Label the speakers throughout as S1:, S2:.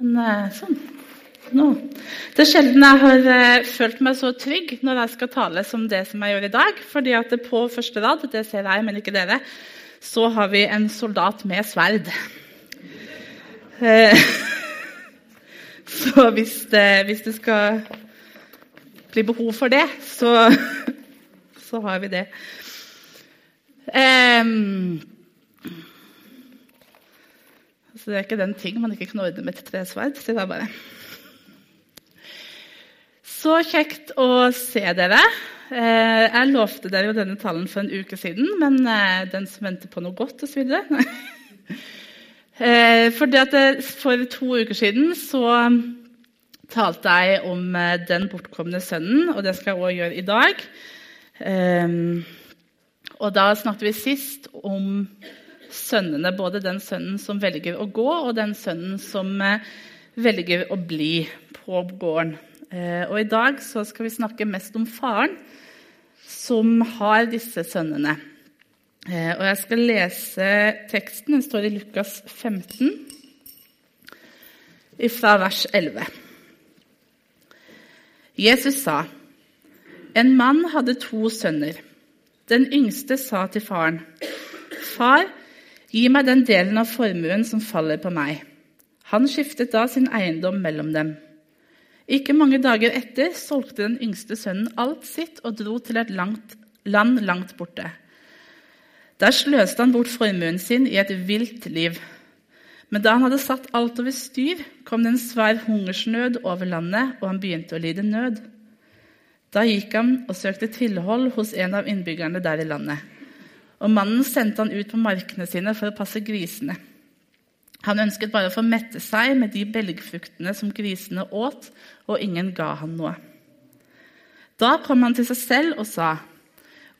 S1: Men eh, sånn. Nå. Det er sjelden jeg har eh, følt meg så trygg når jeg skal tale som det som jeg gjør i dag. fordi at på første rad, det ser jeg, men ikke dere, så har vi en soldat med sverd. Eh, så hvis det, hvis det skal bli behov for det, så, så har vi det. Um, så det er ikke den ting man ikke kan ordne med et tresverd. sier jeg bare. Så kjekt å se dere. Eh, jeg lovte dere jo denne talen for en uke siden, men eh, den som venter på noe godt osv. Eh, for, for to uker siden så talte jeg om den bortkomne sønnen, og det skal jeg òg gjøre i dag. Og da snakket vi sist om sønnene, både den sønnen som velger å gå, og den sønnen som eh, velger å bli på gården. Eh, og I dag skal vi snakke mest om faren som har disse sønnene. Eh, og Jeg skal lese teksten. Den står i Lukas 15, fra vers 11. Jesus sa, en mann hadde to sønner. Den yngste sa til faren, 'Far, Gi meg den delen av formuen som faller på meg. Han skiftet da sin eiendom mellom dem. Ikke mange dager etter solgte den yngste sønnen alt sitt og dro til et langt, land langt borte. Der sløste han bort formuen sin i et vilt liv. Men da han hadde satt alt over styr, kom det en svær hungersnød over landet, og han begynte å lide nød. Da gikk han og søkte tilhold hos en av innbyggerne der i landet og mannen sendte han ut på markene sine for å passe grisene. Han ønsket bare å få mette seg med de belgfruktene som grisene åt, og ingen ga han noe. Da kom han til seg selv og sa,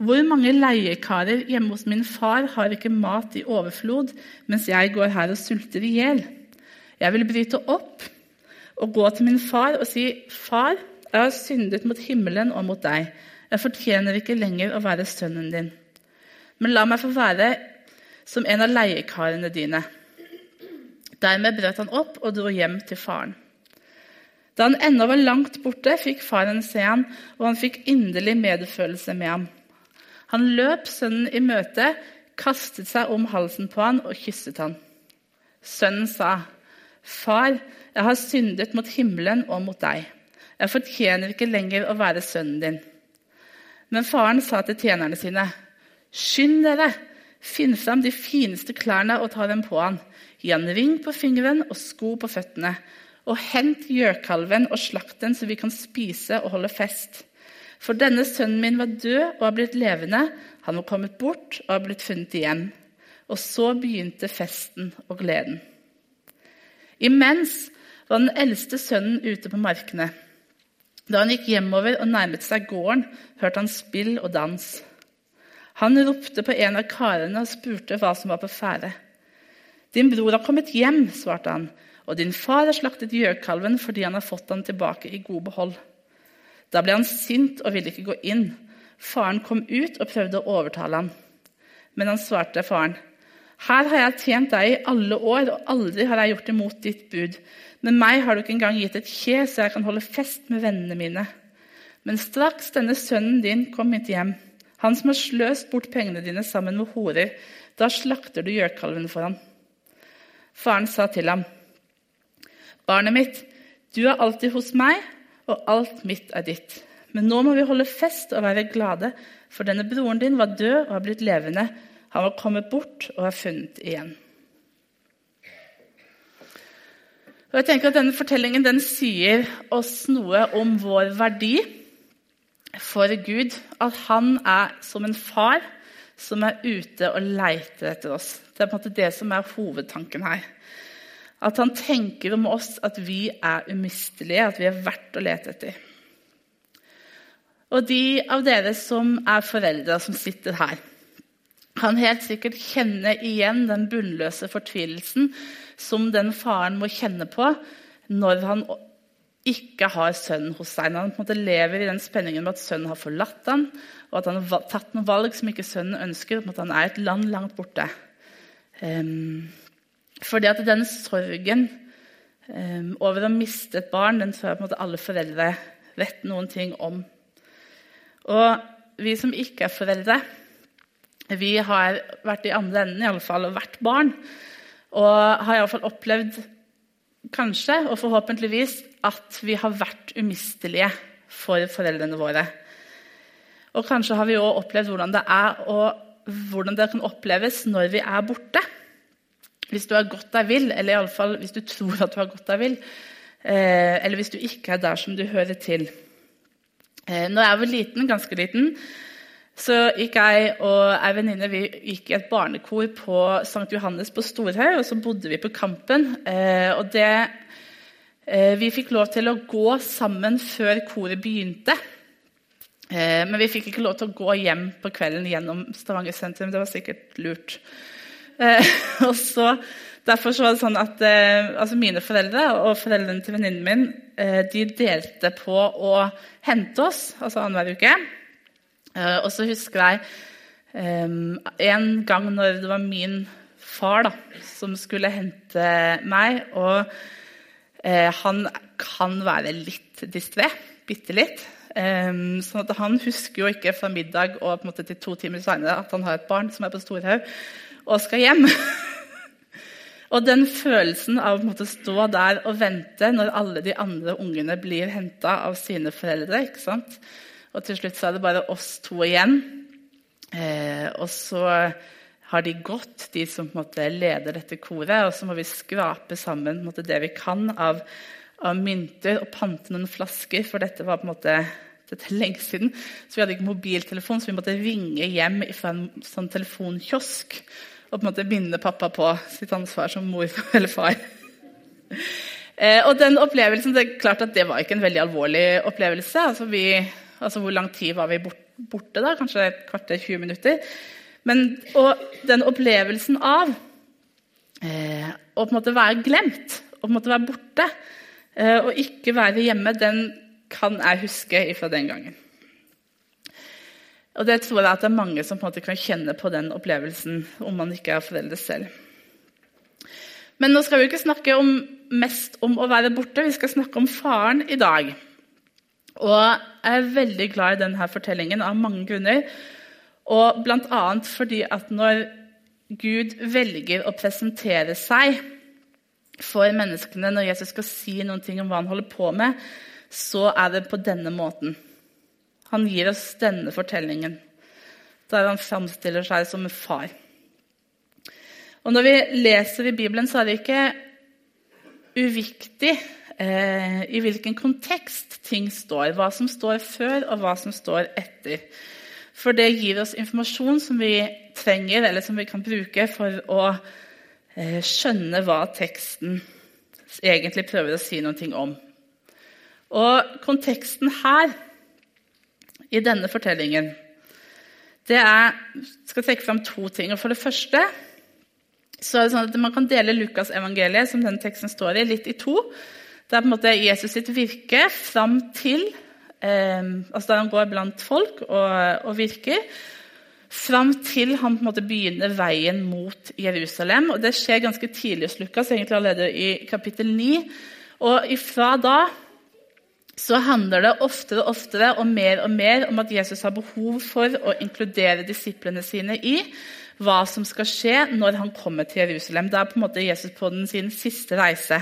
S1: hvor mange leiekarer hjemme hos min far har ikke mat i overflod, mens jeg går her og sulter i hjel? Jeg vil bryte opp og gå til min far og si, Far, jeg har syndet mot himmelen og mot deg. Jeg fortjener ikke lenger å være sønnen din. Men la meg få være som en av leiekarene dine. Dermed brøt han opp og dro hjem til faren. Da han ennå var langt borte, fikk faren se ham, og han fikk inderlig medfølelse med ham. Han løp sønnen i møte, kastet seg om halsen på han og kysset han. Sønnen sa, 'Far, jeg har syndet mot himmelen og mot deg.' 'Jeg fortjener ikke lenger å være sønnen din.' Men faren sa til tjenerne sine, Skynd dere! Finn fram de fineste klærne og ta dem på han. Gi han ring på fingeren og sko på føttene. Og hent gjøkalven og slakt den, så vi kan spise og holde fest. For denne sønnen min var død og har blitt levende. Han var kommet bort og har blitt funnet igjen. Og så begynte festen og gleden. Imens var den eldste sønnen ute på markene. Da han gikk hjemover og nærmet seg gården, hørte han spill og dans. Han ropte på en av karene og spurte hva som var på ferde. Din bror har kommet hjem, svarte han, og din far har slaktet gjøkalven fordi han har fått den tilbake i god behold. Da ble han sint og ville ikke gå inn. Faren kom ut og prøvde å overtale ham. Men han svarte faren, her har jeg tjent deg i alle år, og aldri har jeg gjort imot ditt bud. Men meg har du ikke engang gitt et kje, så jeg kan holde fest med vennene mine. Men straks denne sønnen din kom hit hjem, han som har sløst bort pengene dine sammen med horer. Da slakter du gjøkalven for ham. Faren sa til ham, Barnet mitt, du er alltid hos meg, og alt mitt er ditt. Men nå må vi holde fest og være glade, for denne broren din var død og har blitt levende. Han var kommet bort og er funnet igjen. Og jeg tenker at Denne fortellingen den sier oss noe om vår verdi for Gud at han er som en far som er ute og leiter etter oss. Det er på en måte det som er hovedtanken her. At han tenker om oss at vi er umistelige, at vi er verdt å lete etter. Og de av dere som er foreldre, som sitter her, kan helt sikkert kjenne igjen den bunnløse fortvilelsen som den faren må kjenne på når han ikke har sønnen hos seg. Han på en måte lever i den spenningen med at sønnen har forlatt ham, og at han har tatt noen valg som ikke sønnen ønsker, at han er et land langt borte. Um, fordi at den sorgen um, over å miste et barn, den tror jeg på en måte alle foreldre vet noen ting om. Og vi som ikke er foreldre, vi har vært i andre enden i alle fall, og vært barn. Og har iallfall opplevd, kanskje og forhåpentligvis, at vi har vært umistelige for foreldrene våre. Og kanskje har vi òg opplevd hvordan det er og hvordan det kan oppleves når vi er borte. Hvis du har gått deg vill, eller iallfall hvis du tror at du har gått deg vill. Eh, eller hvis du ikke er der som du hører til. Eh, når jeg var liten, ganske liten, så gikk jeg og ei venninne vi gikk i et barnekor på St. Johannes på Storhaug. Og så bodde vi på Kampen. Eh, og det, vi fikk lov til å gå sammen før koret begynte. Eh, men vi fikk ikke lov til å gå hjem på kvelden gjennom Stavanger sentrum. Det var sikkert lurt. Eh, og så, derfor så var det sånn at eh, altså Mine foreldre og foreldrene til venninnen min de delte på å hente oss altså annenhver uke. og så husker jeg en gang når det var min far da, som skulle hente meg. Og han kan være litt distré. Bitte litt. Um, sånn at Han husker jo ikke fra middag og til to timer senere at han har et barn som er på Storhaug og skal hjem. og den følelsen av å stå der og vente når alle de andre ungene blir henta av sine foreldre? Og til slutt så er det bare oss to igjen. Eh, og så har de gått, de som på en måte leder dette koret. Og så må vi skrape sammen måte, det vi kan av av mynter og pante noen flasker, for dette var på en måte dette lenge siden. Så vi hadde ikke mobiltelefon, så vi måtte ringe hjem fra en sånn telefonkiosk og på en måte minne pappa på sitt ansvar som mor eller far. Eh, og den opplevelsen, det er klart at det var ikke en veldig alvorlig opplevelse. Altså, vi, altså Hvor lang tid var vi borte? da? Kanskje et kvarter, 20 minutter. Men, og den opplevelsen av eh, å på en måte være glemt, å på en måte være borte, Eh, og ikke være hjemme, den kan jeg huske fra den gangen. Og det tror jeg at det er mange som på en måte kan kjenne på den opplevelsen om man ikke er foreldre selv. Men nå skal vi ikke snakke om, mest om å være borte, vi skal snakke om faren i dag. Og jeg er veldig glad i denne fortellingen av mange grunner. Og bl.a. fordi at når Gud velger å presentere seg for menneskene når Jesus skal si noen ting om hva han holder på med, så er det på denne måten. Han gir oss denne fortellingen, der han framstiller seg som en far. Og Når vi leser i Bibelen, så er det ikke uviktig eh, i hvilken kontekst ting står. Hva som står før, og hva som står etter. For det gir oss informasjon som vi trenger, eller som vi kan bruke for å Eh, skjønne hva teksten egentlig prøver å si noe om. Og konteksten her, i denne fortellingen, det er Jeg skal trekke fram to ting. Og for det første så er det sånn at Man kan dele Lukasevangeliet, som denne teksten står i, litt i to. Det er på en måte Jesus sitt virke fram til altså Da han går blant folk og, og virker, fram til han på en måte begynner veien mot Jerusalem. og Det skjer ganske tidlig hos Lukas, egentlig allerede i kapittel 9. Og ifra da så handler det oftere og oftere og mer og mer om at Jesus har behov for å inkludere disiplene sine i hva som skal skje når han kommer til Jerusalem. Da er på en måte Jesus på den sin siste reise.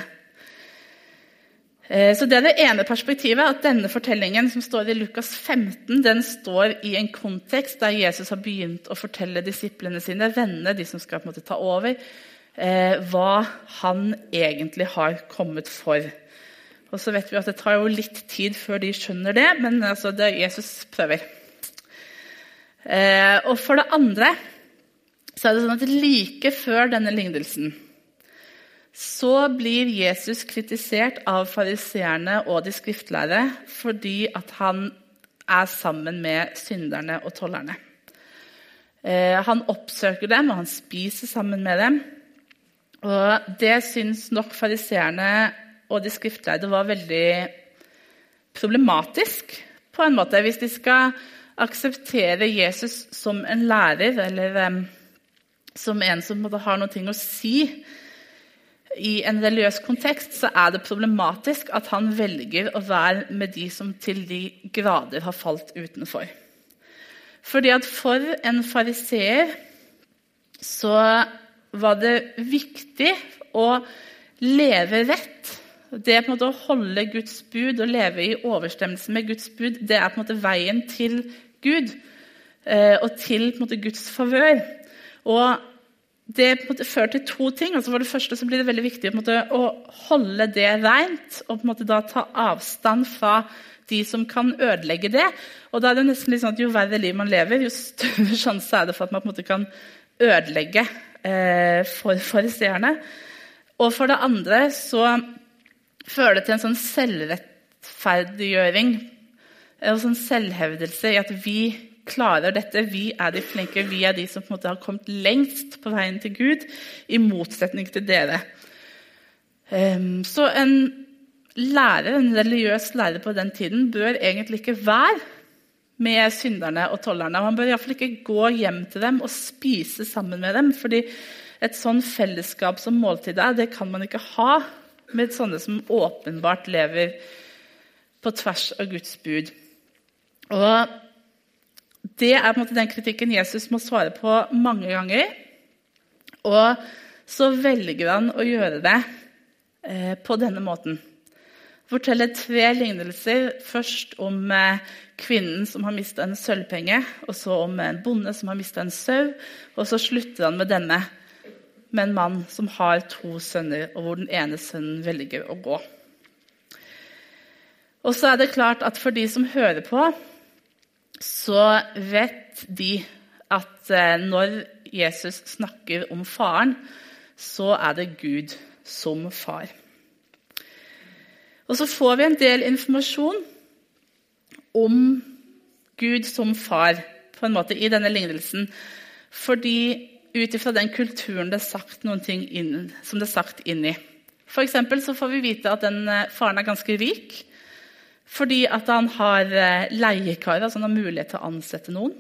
S1: Eh, så Det er det ene perspektivet, at denne fortellingen som står i Lukas 15, den står i en kontekst der Jesus har begynt å fortelle disiplene sine, vennene, de som skal på en måte ta over, eh, hva han egentlig har kommet for. Og så vet vi at Det tar jo litt tid før de skjønner det, men altså, det er Jesus prøver. Eh, og For det andre så er det sånn at like før denne lignelsen så blir Jesus kritisert av fariseerne og de skriftlærde fordi at han er sammen med synderne og tollerne. Eh, han oppsøker dem, og han spiser sammen med dem. Og Det syns nok fariseerne og de skriftlærde var veldig problematisk. på en måte. Hvis de skal akseptere Jesus som en lærer eller um, som en som har noe å si, i en religiøs kontekst så er det problematisk at han velger å være med de som til de grader har falt utenfor. Fordi at for en fariseer så var det viktig å leve rett. Det å holde Guds bud og leve i overstemmelse med Guds bud, det er på en måte veien til Gud eh, og til måte Guds favør. Og det på en måte fører til to ting. Altså for det første så blir det veldig viktig måte, å holde det rent og på en måte da ta avstand fra de som kan ødelegge det. Og da er det nesten litt sånn at Jo verre liv man lever, jo større sjanse er det for at man på en måte kan ødelegge eh, for fariseerne. Og for det andre så fører det til en sånn selvrettferdiggjøring en sånn selvhevdelse i at vi klarer dette. Vi er de flinke, vi er de som på en måte har kommet lengst på veien til Gud, i motsetning til dere. Um, så en lærer, en religiøs lærer på den tiden bør egentlig ikke være med synderne og tollerne. Han bør iallfall ikke gå hjem til dem og spise sammen med dem. fordi et sånn fellesskap som måltidet er, det kan man ikke ha med sånne som åpenbart lever på tvers av Guds bud. Og det er på en måte den kritikken Jesus må svare på mange ganger. Og så velger han å gjøre det eh, på denne måten. Forteller tre lignelser. Først om eh, kvinnen som har mista en sølvpenge, og så om en bonde som har mista en sau. Og så slutter han med denne, med en mann som har to sønner, og hvor den ene sønnen velger å gå. Og så er det klart at for de som hører på, så vet de at eh, når Jesus snakker om faren, så er det Gud som far. Og så får vi en del informasjon om Gud som far på en måte i denne lignelsen. Fordi ut ifra den kulturen det er sagt noen ting inn, som det er sagt inn i. For så får vi vite at den eh, faren er ganske rik. Fordi at han har leiekar, altså han har mulighet til å ansette noen.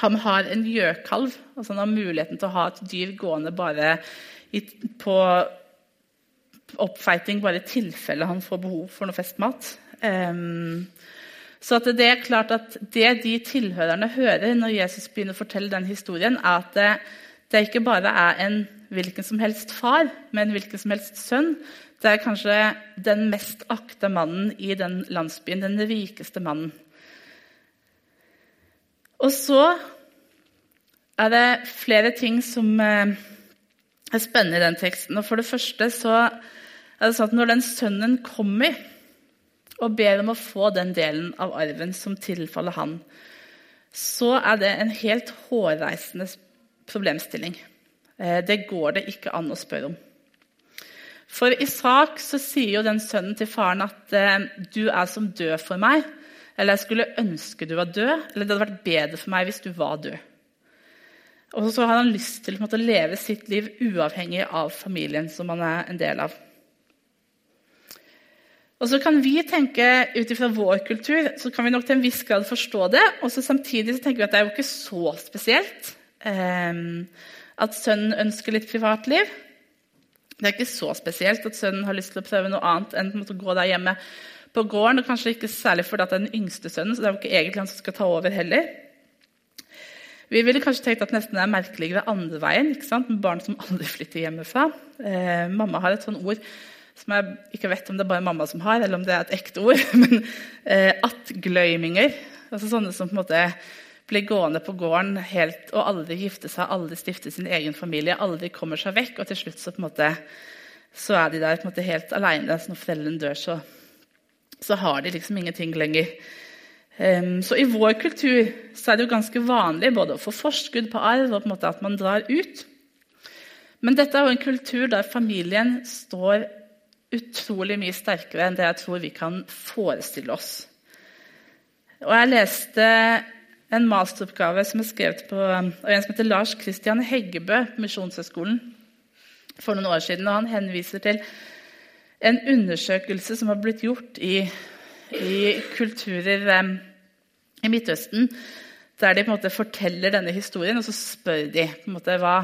S1: Han har en gjøkalv, altså han har muligheten til å ha et dyr gående bare i, på oppfeiting bare i tilfelle han får behov for noe festmat. Um, så det er klart at det de tilhørerne hører når Jesus begynner å fortelle den historien, er at det, det ikke bare er en hvilken som helst far, men hvilken som helst sønn det er kanskje den mest akta mannen i den landsbyen, den rikeste mannen. Og så er det flere ting som eh, er spennende i den teksten. Og For det første så er det sånn at når den sønnen kommer og ber om å få den delen av arven som tilfaller han, så er det en helt hårreisende problemstilling. Eh, det går det ikke an å spørre om. For i sak sier jo den sønnen til faren at eh, 'du er som død for meg'. Eller 'jeg skulle ønske du var død', eller 'det hadde vært bedre for meg hvis du var død'. Og så har han lyst til å leve sitt liv uavhengig av familien som han er en del av. Og så kan vi tenke Ut ifra vår kultur så kan vi nok til en viss grad forstå det. Og så samtidig så tenker vi at det er jo ikke så spesielt eh, at sønnen ønsker litt privatliv. Det er ikke så spesielt at sønnen har lyst til å prøve noe annet enn å gå der hjemme på gården. og Kanskje ikke særlig fordi det er den yngste sønnen, så det er jo ikke egentlig han som skal ta over heller. Vi ville kanskje tenkt at nesten det er merkeligere andre veien, ikke sant? med barn som aldri flytter hjemmefra. Eh, mamma har et sånt ord som jeg ikke vet om det er bare mamma som har, eller om det er et ekte ord. Men eh, attgløyminger. Altså sånne som på en måte blir gående på gården helt, og aldri gifte seg, aldri stifte sin egen familie, aldri kommer seg vekk. Og til slutt så, måte, så er de der måte helt aleine. Når foreldrene dør, så, så, har de liksom ingenting lenger. Um, så i vår kultur så er det jo ganske vanlig både å få forskudd på arv og på en måte at man drar ut. Men dette er jo en kultur der familien står utrolig mye sterkere enn det jeg tror vi kan forestille oss. Og jeg leste en masteroppgave som er skrevet på, av en som heter Lars Christian Heggebø på Misjonshøgskolen for noen år siden. og Han henviser til en undersøkelse som har blitt gjort i, i kulturer um, i Midtøsten, der de på en måte forteller denne historien, og så spør de på en måte, hva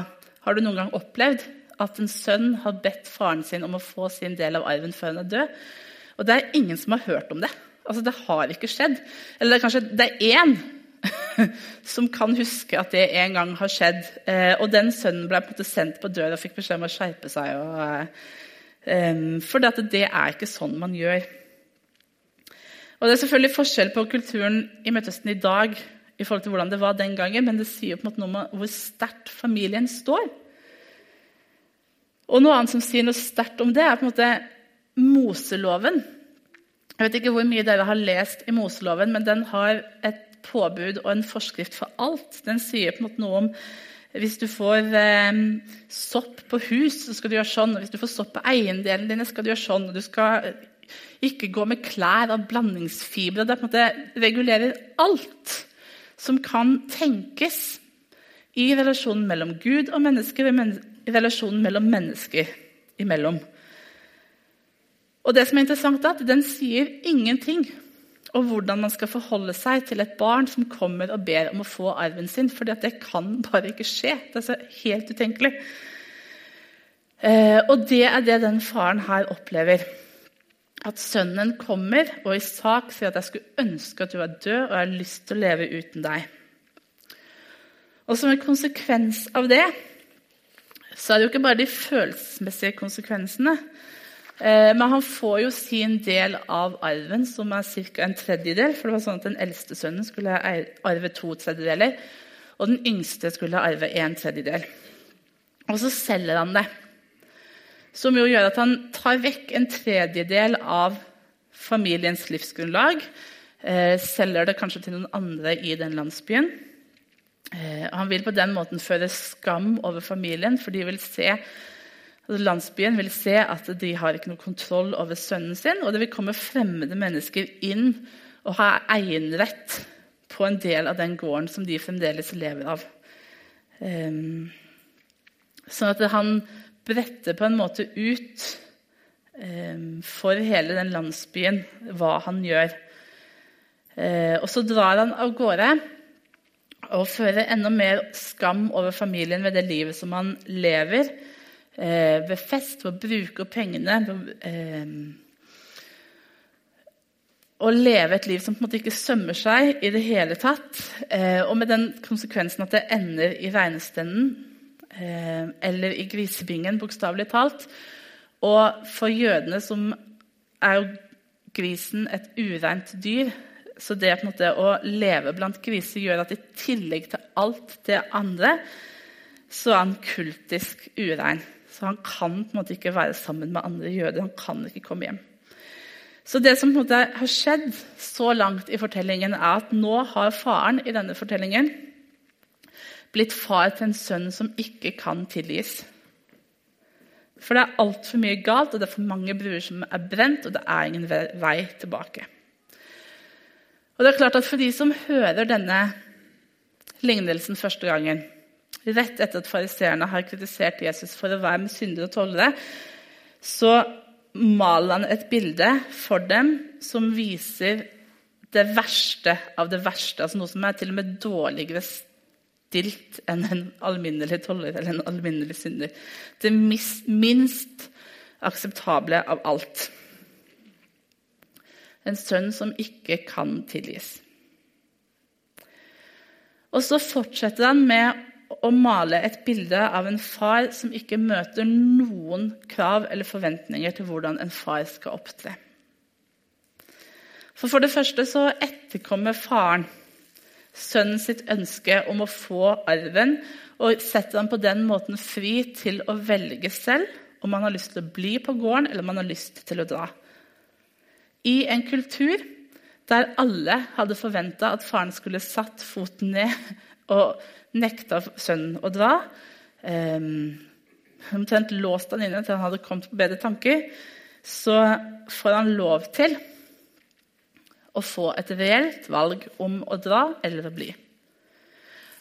S1: har du noen gang opplevd at en sønn har bedt faren sin om å få sin del av arven før han er død. Og det er ingen som har hørt om det. Altså, Det har ikke skjedd. Eller det er kanskje det er én som kan huske at det en gang har skjedd. Eh, og den sønnen ble på en måte sendt på døra og fikk beskjed om å skjerpe seg. Og, eh, for det, er ikke sånn man gjør. Og Det er selvfølgelig forskjell på kulturen i Midtøsten i dag i forhold til hvordan det var den gangen, men det sier på en måte noe om hvor sterkt familien står. Og Noe annet som sier noe sterkt om det, er på en måte Moseloven. Jeg vet ikke hvor mye dere har lest i Moseloven, men den har et påbud og en forskrift for alt. Den sier på en måte noe om hvis du får eh, sopp på hus, så skal du gjøre sånn. Hvis du får sopp på eiendelene dine, skal du gjøre sånn. Du skal ikke gå med klær av blandingsfibre. Det på en måte regulerer alt som kan tenkes i relasjonen mellom Gud og mennesker, i relasjonen mellom mennesker imellom. Og det som er interessant er at Den sier ingenting om hvordan man skal forholde seg til et barn som kommer og ber om å få arven sin. For det kan bare ikke skje. Det er så helt utenkelig. Eh, og det er det den faren her opplever. At sønnen kommer og i sak sier at 'jeg skulle ønske at du var død, og jeg har lyst til å leve uten deg'. Og Som en konsekvens av det så er det jo ikke bare de følelsesmessige konsekvensene. Eh, men han får jo sin del av arven, som er ca. en tredjedel. For det var sånn at Den eldste sønnen skulle arve to tredjedeler, og den yngste skulle arve en tredjedel. Og så selger han det. Som jo gjør at han tar vekk en tredjedel av familiens livsgrunnlag. Eh, selger det kanskje til noen andre i den landsbyen. Eh, han vil på den måten føre skam over familien, for de vil se Altså, landsbyen vil se at de har ikke noe kontroll over sønnen sin, og det vil komme fremmede mennesker inn og ha egenrett på en del av den gården som de fremdeles lever av. Um, sånn at han bretter på en måte ut um, for hele den landsbyen hva han gjør. Uh, og så drar han av gårde og fører enda mer skam over familien ved det livet som han lever eh, ved fest for å bruke pengene eh, Å leve et liv som på en måte ikke sømmer seg i det hele tatt. Eh, og med den konsekvensen at det ender i regnestenden eh, eller i grisebingen, bokstavelig talt. Og for jødene som er jo grisen et ureint dyr. Så det måte å leve blant griser gjør at i tillegg til alt det andre, så er han kultisk urein. Så han kan på en måte ikke være sammen med andre jøder. Han kan ikke komme hjem. Så det som på en måte har skjedd så langt i fortellingen, er at nå har faren i denne fortellingen blitt far til en sønn som ikke kan tilgis. For det er altfor mye galt, og det er for mange bruer som er brent, og det er ingen vei tilbake. Og det er klart at For de som hører denne lignelsen første gangen, rett etter at fariseerne har kritisert Jesus for å være med syndere og tollere, så maler han et bilde for dem som viser det verste av det verste. altså Noe som er til og med dårligere stilt enn en alminnelig toller eller en alminnelig synder. Det minst akseptable av alt. En sønn som ikke kan tilgis. Og så fortsetter han med å male et bilde av en far som ikke møter noen krav eller forventninger til hvordan en far skal opptre. For, for det første så etterkommer faren sønnen sitt ønske om å få arven og setter ham på den måten fri til å velge selv om han har lyst til å bli på gården eller om han har lyst til å dra. I en kultur der alle hadde forventa at faren skulle satt foten ned og nekta sønnen å dra. Um, omtrent låst han inne til han hadde kommet på bedre tanker. Så får han lov til å få et reelt valg om å dra eller å bli.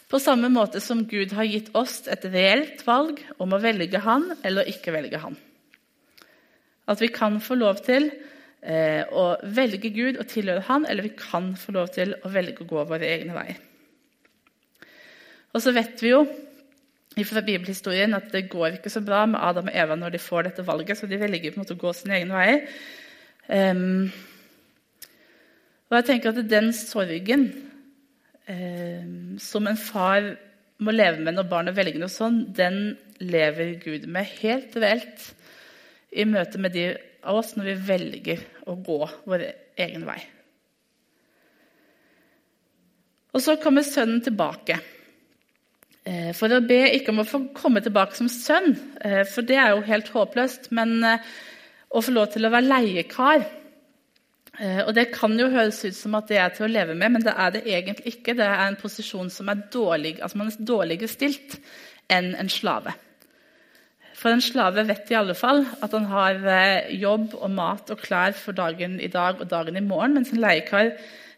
S1: På samme måte som Gud har gitt oss et reelt valg om å velge han eller ikke velge han. At vi kan få lov til eh, å velge Gud og tilhøre han, eller vi kan få lov til å velge å gå våre egne veier. Og så vet vi jo fra bibelhistorien at det går ikke så bra med Adam og Eva når de får dette valget, så de velger på en måte å gå sine egne veier. Um, og jeg tenker at den sorgen um, som en far må leve med når barnet velger noe sånn, den lever Gud med helt reelt i møte med de av oss når vi velger å gå vår egen vei. Og så kommer sønnen tilbake. Eh, for å be ikke om å få komme tilbake som sønn, eh, for det er jo helt håpløst, men eh, å få lov til å være leiekar og Det kan jo høres ut som at det er til å leve med, men det er det egentlig ikke. Det er en posisjon som er dårlig, altså man er dårligere stilt enn en slave. For en slave vet i alle fall at han har jobb og mat og klær for dagen i dag og dagen i morgen, mens en leiekar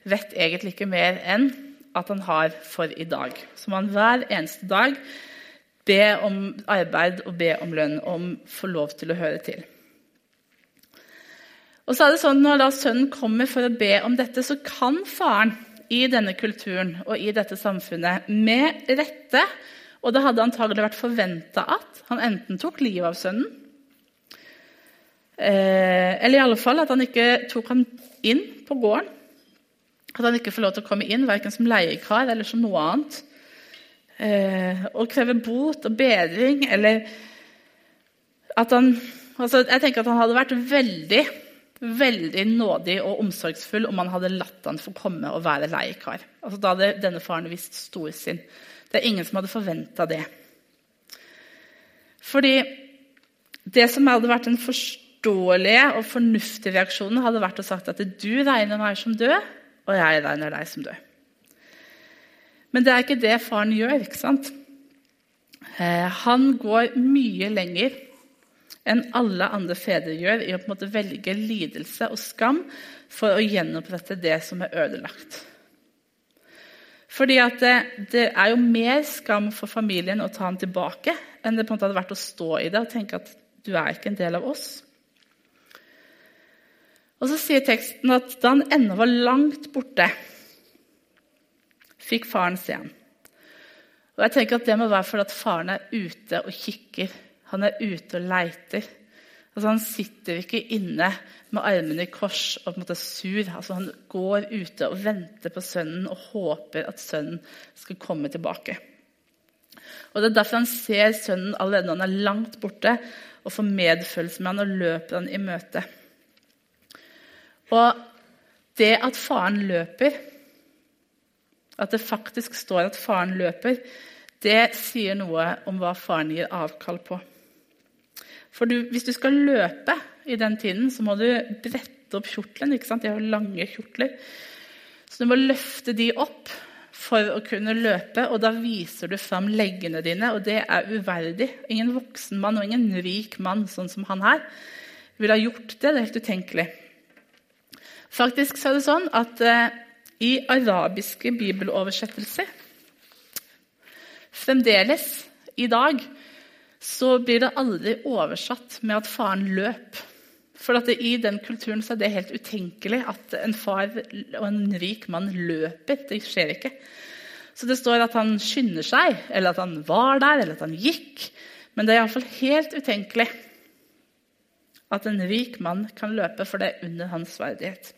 S1: vet egentlig ikke mer enn at han har for i dag. Så må han hver eneste dag be om arbeid og be om lønn, om få lov til å høre til. Og så er det sånn Når da sønnen kommer for å be om dette, så kan faren i denne kulturen og i dette samfunnet med rette Og det hadde antagelig vært forventa at han enten tok livet av sønnen, eh, eller i alle fall at han ikke tok han inn på gården at han ikke får lov til å komme inn, verken som leiekar eller som noe annet. Eh, og kreve bot og bedring, eller at han altså Jeg tenker at han hadde vært veldig veldig nådig og omsorgsfull om han hadde latt han få komme og være leiekar. Altså, da hadde denne faren vist storsinn. Det er ingen som hadde forventa det. Fordi det som hadde vært den forståelige og fornuftige reaksjonen, hadde vært å sagt at du regner meg som død, og jeg regner deg som død. Men det er ikke det faren gjør. ikke sant? Eh, han går mye lenger enn alle andre fedre gjør i å på en måte velge lidelse og skam for å gjenopprette det som er ødelagt. Fordi det, det, er jo mer skam for familien å ta han tilbake enn det på en måte hadde vært å stå i det og tenke at du er ikke en del av oss. Og så sier teksten at da han ennå var langt borte, fikk faren se ham. Og jeg tenker at Det må være fordi at faren er ute og kikker. Han er ute og leiter. Altså, han sitter ikke inne med armene i kors og på en måte sur. Altså, han går ute og venter på sønnen og håper at sønnen skal komme tilbake. Og Det er derfor han ser sønnen allerede når han er langt borte, og får medfølelse med han og løper han i møte. Og det at faren løper, at det faktisk står at faren løper, det sier noe om hva faren gir avkall på. For du, hvis du skal løpe i den tiden, så må du brette opp kjortelen. ikke sant? De har lange kjortler. Så du må løfte de opp for å kunne løpe, og da viser du fram leggene dine. Og det er uverdig. Ingen voksen mann og ingen rik mann sånn som han her ville ha gjort det. Det er helt utenkelig. Faktisk så er det sånn at eh, i arabiske bibeloversettelser Fremdeles i dag så blir det aldri oversatt med at faren løp. For det, I den kulturen så er det helt utenkelig at en far og en rik mann løper. Det skjer ikke. Så det står at han skynder seg, eller at han var der, eller at han gikk. Men det er iallfall helt utenkelig at en rik mann kan løpe, for det er under hans verdighet.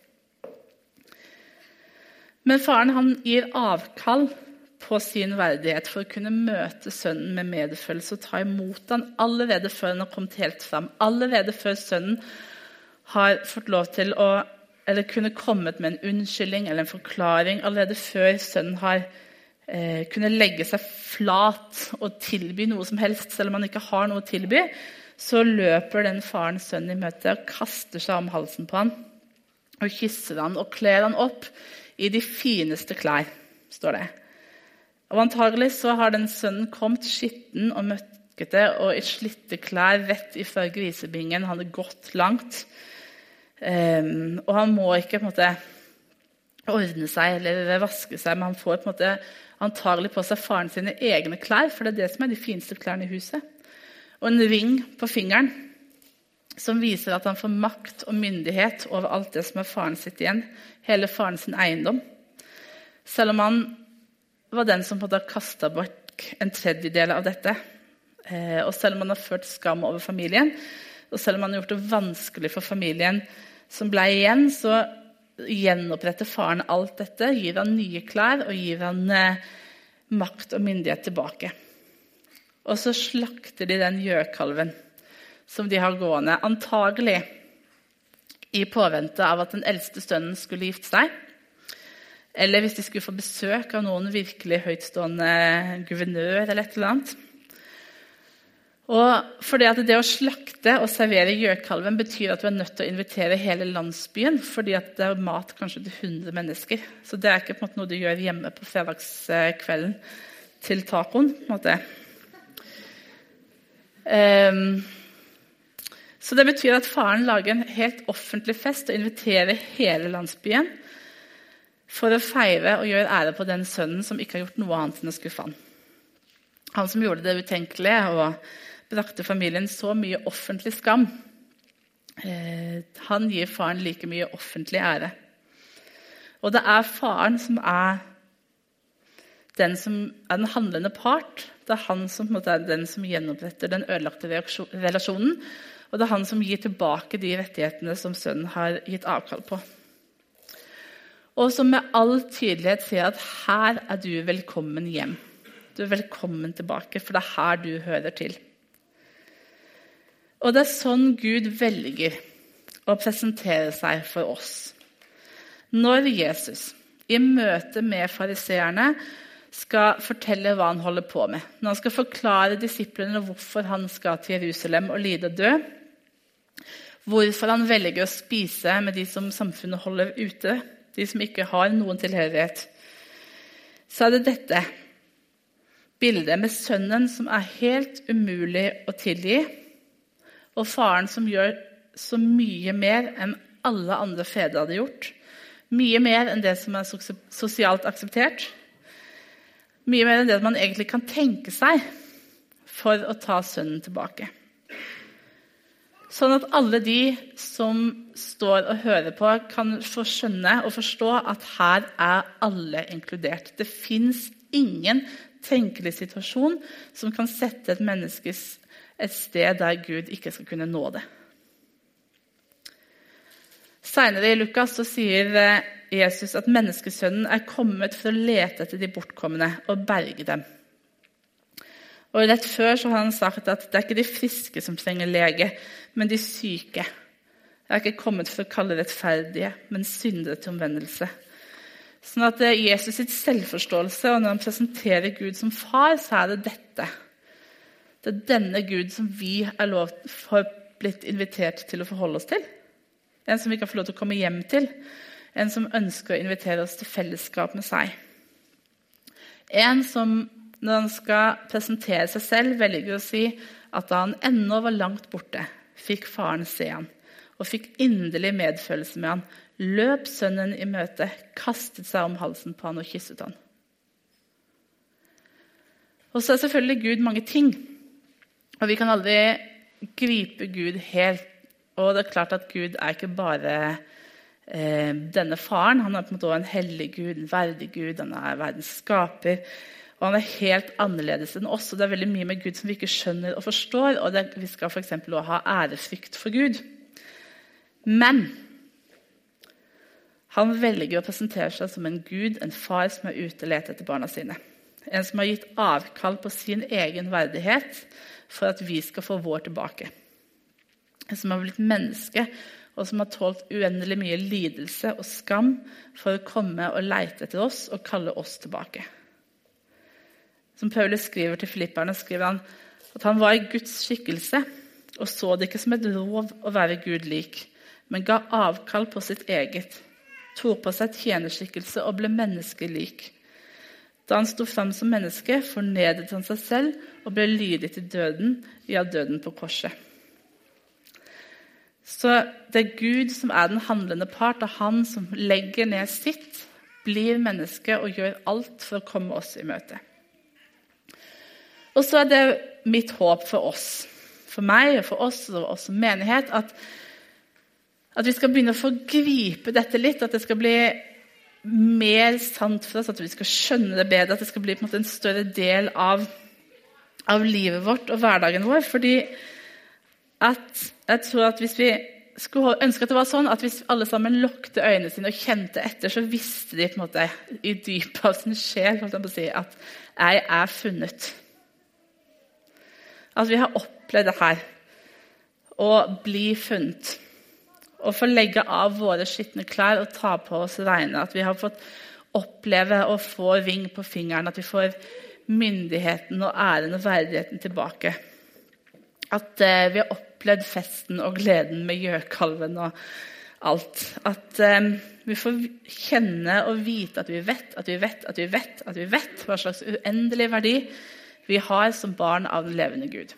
S1: Men faren han gir avkall på sin verdighet for å kunne møte sønnen med medfølelse og ta imot han allerede før han har kommet helt fram. Allerede før sønnen har fått lov til å eller kunne kommet med en unnskyldning eller en forklaring. Allerede før sønnen har eh, kunnet legge seg flat og tilby noe som helst, selv om han ikke har noe å tilby, så løper den faren sønnen i møte og kaster seg om halsen på han og kysser han og kler han opp i de fineste klær, står det. Og Antagelig så har den sønnen kommet skitten og møkkete og i slitte klær rett ifra grisebingen. Han hadde gått langt. Um, og han må ikke på en måte ordne seg eller vaske seg, men han får på en måte antagelig på seg faren sine egne klær, for det er det som er de fineste klærne i huset. Og en ring på fingeren som viser at han får makt og myndighet over alt det som er faren sitt igjen. Hele faren sin eiendom. Selv om han var den som hadde kasta bort en tredjedel av dette. Eh, og selv om han har ført skam over familien, og selv om han har gjort det vanskelig for familien som ble igjen, så gjenoppretter faren alt dette, gir han nye klær og gir han eh, makt og myndighet tilbake. Og så slakter de den gjøkalven som de har gående, antagelig i påvente av at den eldste sønnen skulle gifte seg. Eller hvis de skulle få besøk av noen virkelig høytstående guvernør. eller et eller annet. Og fordi at Det å slakte og servere gjøkalven betyr at du er nødt til å invitere hele landsbyen. fordi at det er mat kanskje til 100 mennesker. Så det er ikke på en måte noe du gjør hjemme på fredagskvelden til tacoen. på en måte. Um, så det betyr at faren lager en helt offentlig fest og inviterer hele landsbyen for å feire og gjøre ære på den sønnen som ikke har gjort noe annet enn å skuffe han. Han som gjorde det utenkelige og brakte familien så mye offentlig skam. Eh, han gir faren like mye offentlig ære. Og det er faren som er den som er den handlende part. Det er han som er den som gjenoppretter den ødelagte relasjonen. Og det er han som gir tilbake de rettighetene som sønnen har gitt avkall på. Og som med all tydelighet sier at her er du velkommen hjem. Du er velkommen tilbake, for det er her du hører til. Og det er sånn Gud velger å presentere seg for oss. Når Jesus i møte med fariseerne skal fortelle hva han holder på med, når han skal forklare disiplene hvorfor han skal til Jerusalem og lide og dø, hvorfor han velger å spise med de som samfunnet holder ute, de som ikke har noen tilhørighet, så er det dette bildet med sønnen som er helt umulig å tilgi, og faren som gjør så mye mer enn alle andre fedre hadde gjort. Mye mer enn det som er sosialt akseptert. Mye mer enn det man egentlig kan tenke seg for å ta sønnen tilbake. Sånn at alle de som står og hører på, kan få skjønne og forstå at her er alle inkludert. Det fins ingen tenkelig situasjon som kan sette et menneske et sted der Gud ikke skal kunne nå det. Seinere i Lukas sier eh, Jesus at menneskesønnen er kommet for å lete etter de bortkomne og berge dem. Og Rett før så har han sagt at det er ikke de friske som trenger lege, men de syke. Jeg er ikke kommet for å kalle rettferdige, men syndere til omvendelse. Sånn at eh, Jesus sitt selvforståelse, og når han presenterer Gud som far, så er det dette. Det er denne Gud som vi er lov, har blitt invitert til å forholde oss til. En som vi kan få lov til å komme hjem til. En som ønsker å invitere oss til fellesskap med seg. En som, når han skal presentere seg selv, velger å si at da han ennå var langt borte, fikk faren se han, og fikk inderlig medfølelse med han, løp sønnen i møte, kastet seg om halsen på han og kysset han. Og så er selvfølgelig Gud mange ting. Og vi kan aldri gripe Gud helt. Og det er klart at Gud er ikke bare eh, denne faren. Han er på en måte også en hellig Gud, en verdig Gud, han er verdens skaper. Og han er helt annerledes enn oss. og Det er veldig mye med Gud som vi ikke skjønner og forstår. og det, Vi skal f.eks. også ha æresfrykt for Gud. Men han velger å presentere seg som en gud, en far som er ute og leter etter barna sine. En som har gitt avkall på sin egen verdighet for at vi skal få vår tilbake. En som har blitt menneske, og som har tålt uendelig mye lidelse og skam for å komme og leite etter oss og kalle oss tilbake. Som Paulus skriver til filipperne, skriver han at han var i Guds skikkelse og så det ikke som et rov å være Gud lik, men ga avkall på sitt eget, tok på seg tjenerskikkelse og ble menneskelik. Da han sto fram som menneske, fornedret han seg selv og ble lydig til døden, ja, døden på korset. Så det er Gud som er den handlende part, og han som legger ned sitt, blir menneske og gjør alt for å komme oss i møte. Og så er det mitt håp for oss, for meg og for oss og oss som menighet, at, at vi skal begynne å få gripe dette litt. At det skal bli mer sant for oss, at vi skal skjønne det bedre, at det skal bli en, en større del av av livet vårt og hverdagen vår. fordi at jeg tror at hvis vi skulle ønske at det var sånn at hvis alle sammen lukket øynene sine og kjente etter, så visste de på en måte i dypet av sin sjel at 'jeg er funnet'. At vi har opplevd det her. Å bli funnet. Å få legge av våre skitne klær og ta på oss regnet. At vi har fått oppleve å få ving på fingeren. At vi får myndigheten og æren og verdigheten tilbake. At eh, vi har opplevd festen og gleden med gjøkalven og alt. At eh, vi får kjenne og vite at vi vet, at vi vet, at vi vet at vi vet hva slags uendelig verdi vi har som barn av den levende Gud.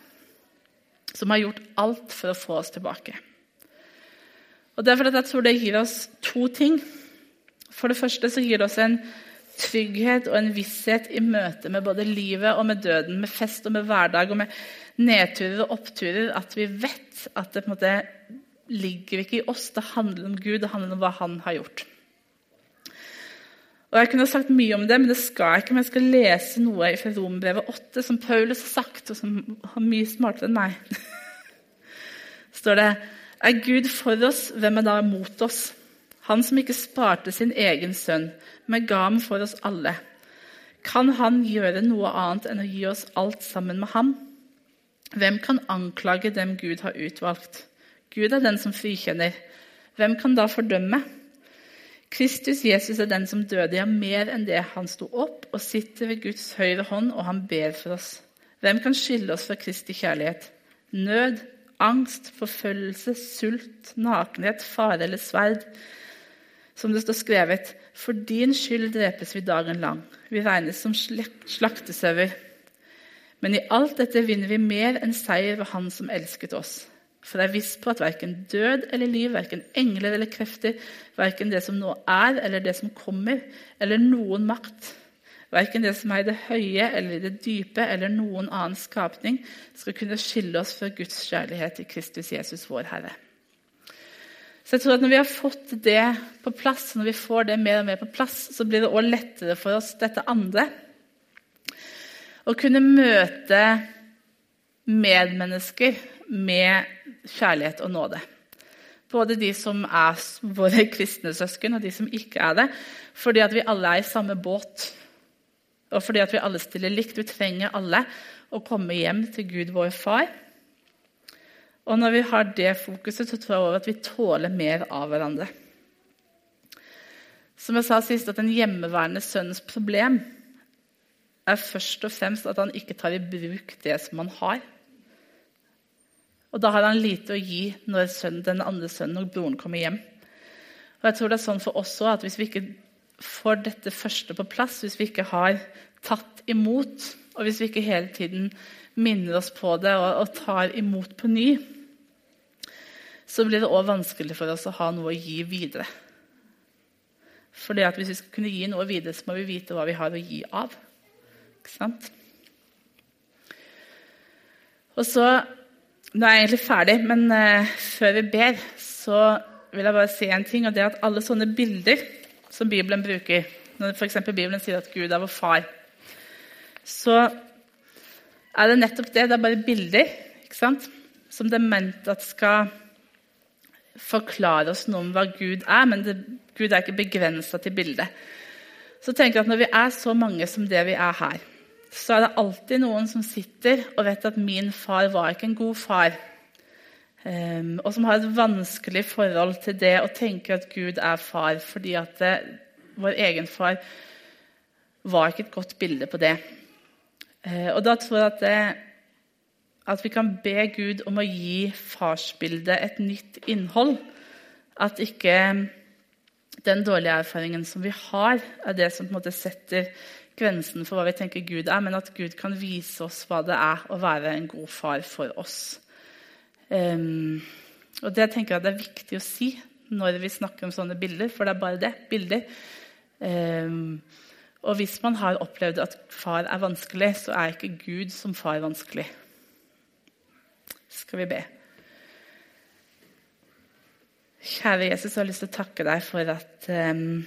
S1: Som har gjort alt for å få oss tilbake. Og det er fordi jeg tror det gir oss to ting. For det første så gir det oss en trygghet og en visshet i møte med både livet og med døden, med fest og med hverdag og med nedturer og oppturer, at vi vet at det på en måte ligger ikke i oss. Det handler om Gud, det handler om hva Han har gjort. Og Jeg kunne sagt mye om det, men det skal jeg ikke. Men jeg skal lese noe fra Rombrevet 8, som Paulus har sagt, og som er mye smartere enn meg. står det Er Gud for oss, hvem er da mot oss? Han som ikke sparte sin egen sønn, men ga ham for oss alle. Kan han gjøre noe annet enn å gi oss alt sammen med ham? Hvem kan anklage dem Gud har utvalgt? Gud er den som frikjenner. Hvem kan da fordømme? Kristus Jesus er den som døde, ja, mer enn det. Han sto opp og sitter ved Guds høyre hånd, og han ber for oss. Hvem kan skille oss fra Kristi kjærlighet? Nød, angst, forfølgelse, sult, nakenhet, fare eller sverd. Som det står skrevet, for din skyld drepes vi dagen lang. Vi regnes som slaktesauer. Men i alt dette vinner vi mer enn seier ved Han som elsket oss. For jeg er viss på at verken død eller liv, verken engler eller krefter, verken det som nå er eller det som kommer, eller noen makt, verken det som er i det høye eller i det dype, eller noen annen skapning, skal kunne skille oss fra Guds kjærlighet i Kristus Jesus, vår Herre. Så jeg tror at Når vi har fått det på plass, når vi får det mer og mer på plass, så blir det også lettere for oss dette andre. Å kunne møte medmennesker med kjærlighet og nåde. Både de som er våre kristne søsken, og de som ikke er det. Fordi at vi alle er i samme båt, og fordi at vi alle stiller likt. Vi trenger alle å komme hjem til Gud, vår far og når vi har det fokuset, så tror jeg at vi tåler mer av hverandre. Som jeg sa sist, at En hjemmeværende sønns problem er først og fremst at han ikke tar i bruk det som han har. Og da har han lite å gi når sønnen, den andre sønnen og broren kommer hjem. Og jeg tror det er sånn for oss også, at Hvis vi ikke får dette første på plass, hvis vi ikke har tatt imot, og hvis vi ikke hele tiden minner oss på det og, og tar imot på ny, så blir det òg vanskelig for oss å ha noe å gi videre. Fordi at Hvis vi skal kunne gi noe videre, så må vi vite hva vi har å gi av. Ikke sant? Og så, Nå er jeg egentlig ferdig, men uh, før vi ber, så vil jeg bare si en ting. og det er at Alle sånne bilder som Bibelen bruker, når f.eks. Bibelen sier at Gud er vår far, så er det nettopp det. Det er bare bilder ikke sant? som det er ment at skal forklare oss noe om hva Gud er, men det, Gud er ikke begrensa til bildet. Så tenker jeg at Når vi er så mange som det vi er her, så er det alltid noen som sitter og vet at min far var ikke en god far. Um, og som har et vanskelig forhold til det og tenker at Gud er far fordi at det, vår egen far var ikke et godt bilde på det. Uh, og da tror jeg at det, at vi kan be Gud om å gi farsbildet et nytt innhold. At ikke den dårlige erfaringen som vi har, er det som på en måte setter grensen for hva vi tenker Gud er, men at Gud kan vise oss hva det er å være en god far for oss. Um, og Det tenker jeg det er viktig å si når vi snakker om sånne bilder, for det er bare det bilder. Um, og hvis man har opplevd at far er vanskelig, så er ikke Gud som far vanskelig skal vi be. Kjære Jesus, jeg har lyst til å takke deg for at um,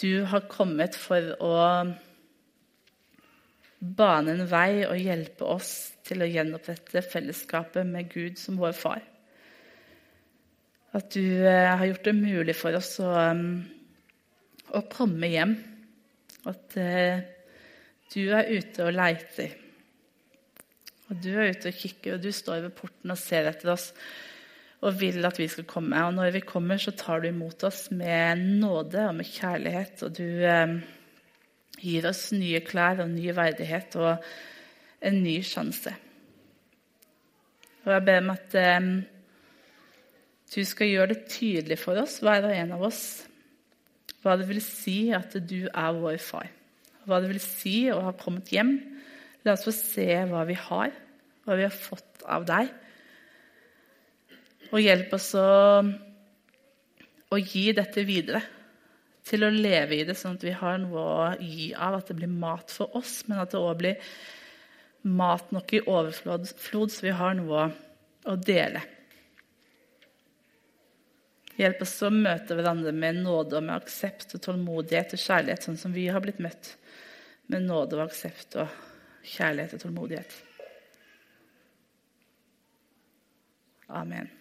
S1: du har kommet for å bane en vei og hjelpe oss til å gjenopprette fellesskapet med Gud som vår far. At du eh, har gjort det mulig for oss å, um, å komme hjem. At eh, du er ute og leiter. Og du er ute og kikker, og du står ved porten og ser etter oss og vil at vi skal komme. Og når vi kommer, så tar du imot oss med nåde og med kjærlighet. Og du eh, gir oss nye klær og ny verdighet og en ny sjanse. Og jeg ber om at eh, du skal gjøre det tydelig for oss, hver og en av oss, hva det vil si at du er vår far. Hva det vil si å ha kommet hjem. La oss få se hva vi har, hva vi har fått av deg. Og hjelp oss å, å gi dette videre. Til å leve i det sånn at vi har noe å gi av. At det blir mat for oss, men at det òg blir mat nok i overflod, så vi har noe å dele. Hjelp oss å møte hverandre med nåde og med aksept og tålmodighet og kjærlighet, sånn som vi har blitt møtt med nåde og aksept og kjærlighet og tålmodighet. Amen.